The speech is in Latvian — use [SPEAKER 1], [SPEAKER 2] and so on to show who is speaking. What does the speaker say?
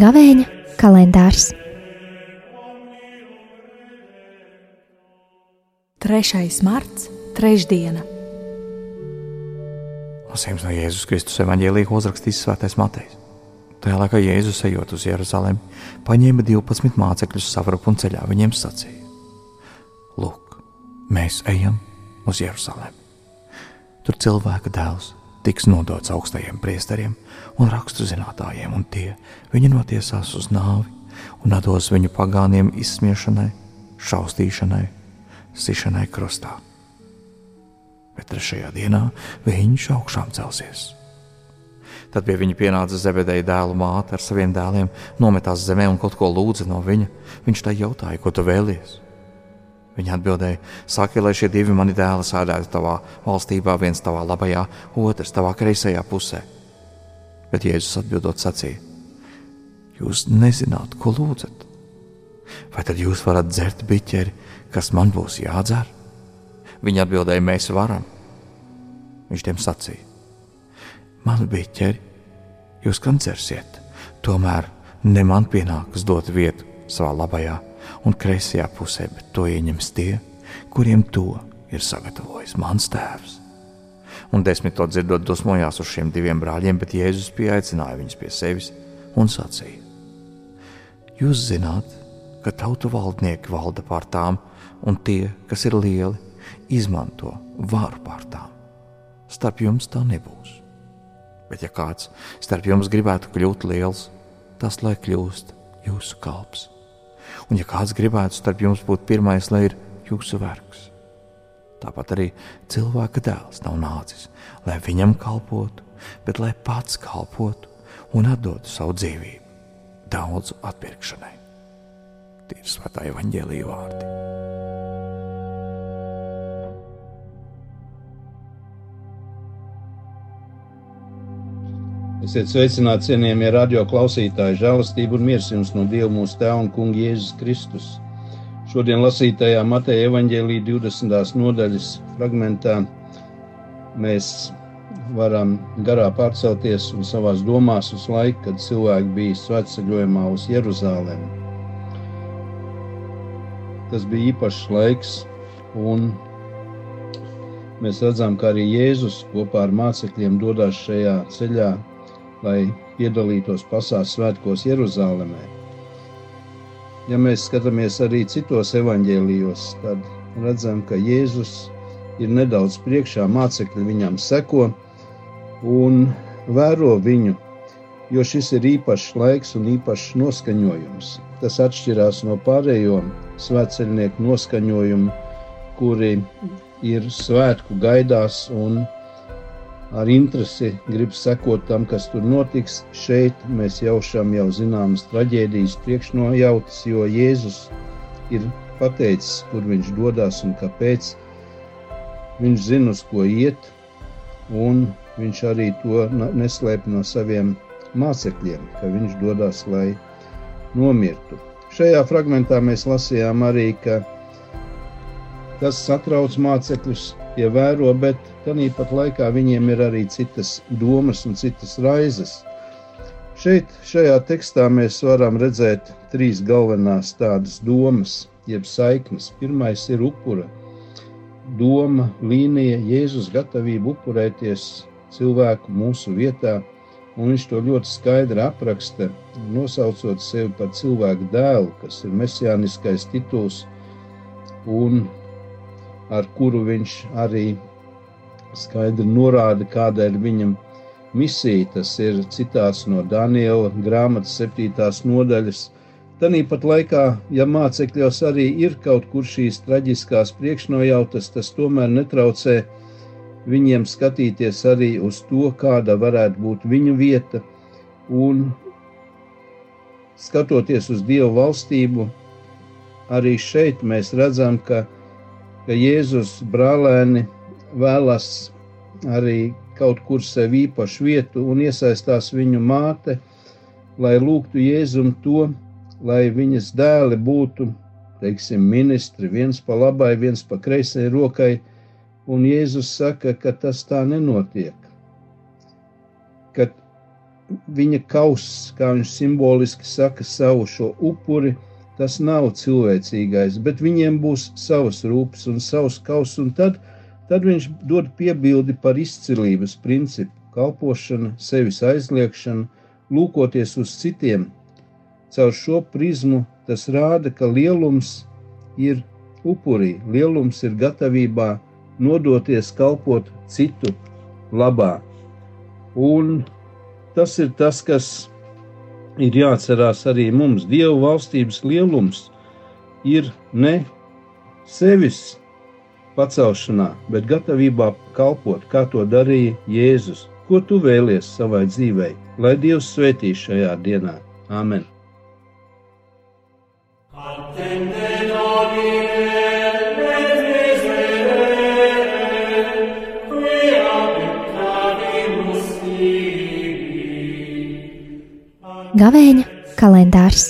[SPEAKER 1] Gavēņa kalendārs
[SPEAKER 2] 3. marts, trešdiena.
[SPEAKER 3] Lasījums no Jēzus Kristus evanģēlīja uzrakstījis Svētais Matejs. Tajā laikā Jēzus ejot uz Jeruzalemi, paņēma 12 mācekļus savrupu un ceļā viņiem sacīja: Lūk, mēs ejam uz Jeruzalemi. Tur cilvēka dēls tiks nodots augstajiem priesteriem un rakstu zinātājiem, un tie viņu notiesās uz nāvi un dos viņu pagāniem izsmiešanai, šaustīšanai, sišanai krustā bet trešajā dienā viņš augšām celsies. Tad pie viņa pienāca Zebedeja dēlu māte ar saviem dēliem, nometās zemē un kaut ko lūdza no viņa. Viņš tai jautāja, ko tu vēlies. Viņa atbildēja, saki, lai šie divi mani dēli sēdētu tavā valstībā, viens tavā labajā, otrs tavā kreisajā pusē. Bet Jēzus atbildot sacīja: Jūs nezināt, ko lūdzat. Vai tad jūs varat dzert biķeri, kas man būs jādzer? Viņi atbildēja, mēs varam. Viņš tiem sacīja: Man bija ķeri, jūs kancersiet, tomēr ne man pienākas dot vietu savā labajā un kreisajā pusē, bet to ieņems tie, kuriem to ir sagatavojis mans tēvs. Un desmit to dzirdot, dusmojās uz šiem diviem brāļiem, bet Jēzus pieaicināja viņus pie sevis un sacīja: Jūs zināt, ka tautu valdnieki valda pār tām, un tie, kas ir lieli, izmanto varu pār tām. Starp jums tā nebūs. Bet, ja kāds starp jums gribētu kļūt liels, tas lai kļūst jūsu kalps. Un, ja kāds gribētu starp jums būt pirmais, lai ir jūsu vergs, tāpat arī cilvēka dēls nav nācis, lai viņam kalpotu, bet lai pats kalpotu un atdotu savu dzīvību daudzu atpirkšanai. Tie ir svētā evaņģēlīja vārdi.
[SPEAKER 4] Esiet sveicināti, cienījamie radio klausītāji, žēlastība un miers jums no Dieva mūsu Tēva un Kunga Jēzus Kristus. Šodien lasītajā Mateja evaņģēlīja 20. nodaļas fragmentā mēs varam garā pārcelties un savās domās uz laiku, kad cilvēki bija svētceļojumā uz Jeruzālēm. Tas bija īpašs laiks, un mēs redzam, ka arī Jēzus kopā ar mācekļiem dodas šajā ceļā lai piedalītos pasaules svētkos Jeruzalemē. Ja mēs skatāmies arī citos evaņģēlijos, tad redzam, ka Jēzus ir nedaudz priekšā, mācekļi viņam seko un vēro viņu, jo šis ir īpašs laiks un īpašs noskaņojums. Tas atšķirās no pārējo svētceļnieku noskaņojumu, kuri ir svētku gaidās un ar interesi grib sekot tam, kas tur notiks. Šeit mēs jaušam jau zināmas traģēdijas priekšnojautas, jo Jēzus ir pateicis, kur viņš dodas un kāpēc. Viņš zina, uz ko iet, un viņš arī to neslēp no saviem mācekļiem, ka viņš dodas, lai nomirtu. Šajā fragmentā mēs lasījām arī, ka tas satrauc mācekļus, ievēro, bet Tāpat laikā viņiem ir arī citas domas un citas raizes. Šeit, šajā tekstā, mēs varam redzēt trīs galvenās tādas domas, jeb saiknes. Pirmais ir upura doma, līnija, Jēzus gatavība upurēties cilvēku mūsu vietā, un viņš to ļoti skaidri apraksta, nosaucot sevi par cilvēku dēlu, kas ir mesijāniskais tituls, un ar kuru viņš arī skaidri norāda, kāda ir viņam misija. Tas ir citāts no Daniela grāmatas septītās nodaļas. Tāpat laikā, ja mācekļos arī ir kaut kur šīs traģiskās priekšnojautas, tas tomēr netraucē viņiem skatīties arī uz to, kāda varētu būt viņu vieta. Un skatoties uz Dieva valstību, arī šeit mēs redzam, ka, ka Jēzus brālēni vēlas arī kaut kur sev īpašu vietu un iesaistās viņu māte, lai lūgtu Jēzum to, lai viņas dēli būtu teiksim, ministri, viens pa labai, viens pa kreisai rokai, un Jēzus saka, ka tas tā nenotiek. Kad viņa kauss, kā viņš simboliski saka, savu šo upuri, tas nav cilvēcīgais, bet viņiem būs savas rūpes un savs kauss, un tad, tad viņš dod piebildi par izcilības principu, kalpošana, sevis aizliekšana, lūkoties uz citiem. Caur šo prizmu tas rāda, ka lielums ir upurī, lielums ir gatavībā nodoties kalpot citu labā. Un tas ir tas, kas ir jāatcerās arī mums. Dieva valstības lielums ir ne sevis pacelšanā, bet gatavībā kalpot, kā to darīja Jēzus. Ko tu vēlies savai dzīvei, lai Dievs svētī šajā dienā? Āmen!
[SPEAKER 1] Gavēņa kalendārs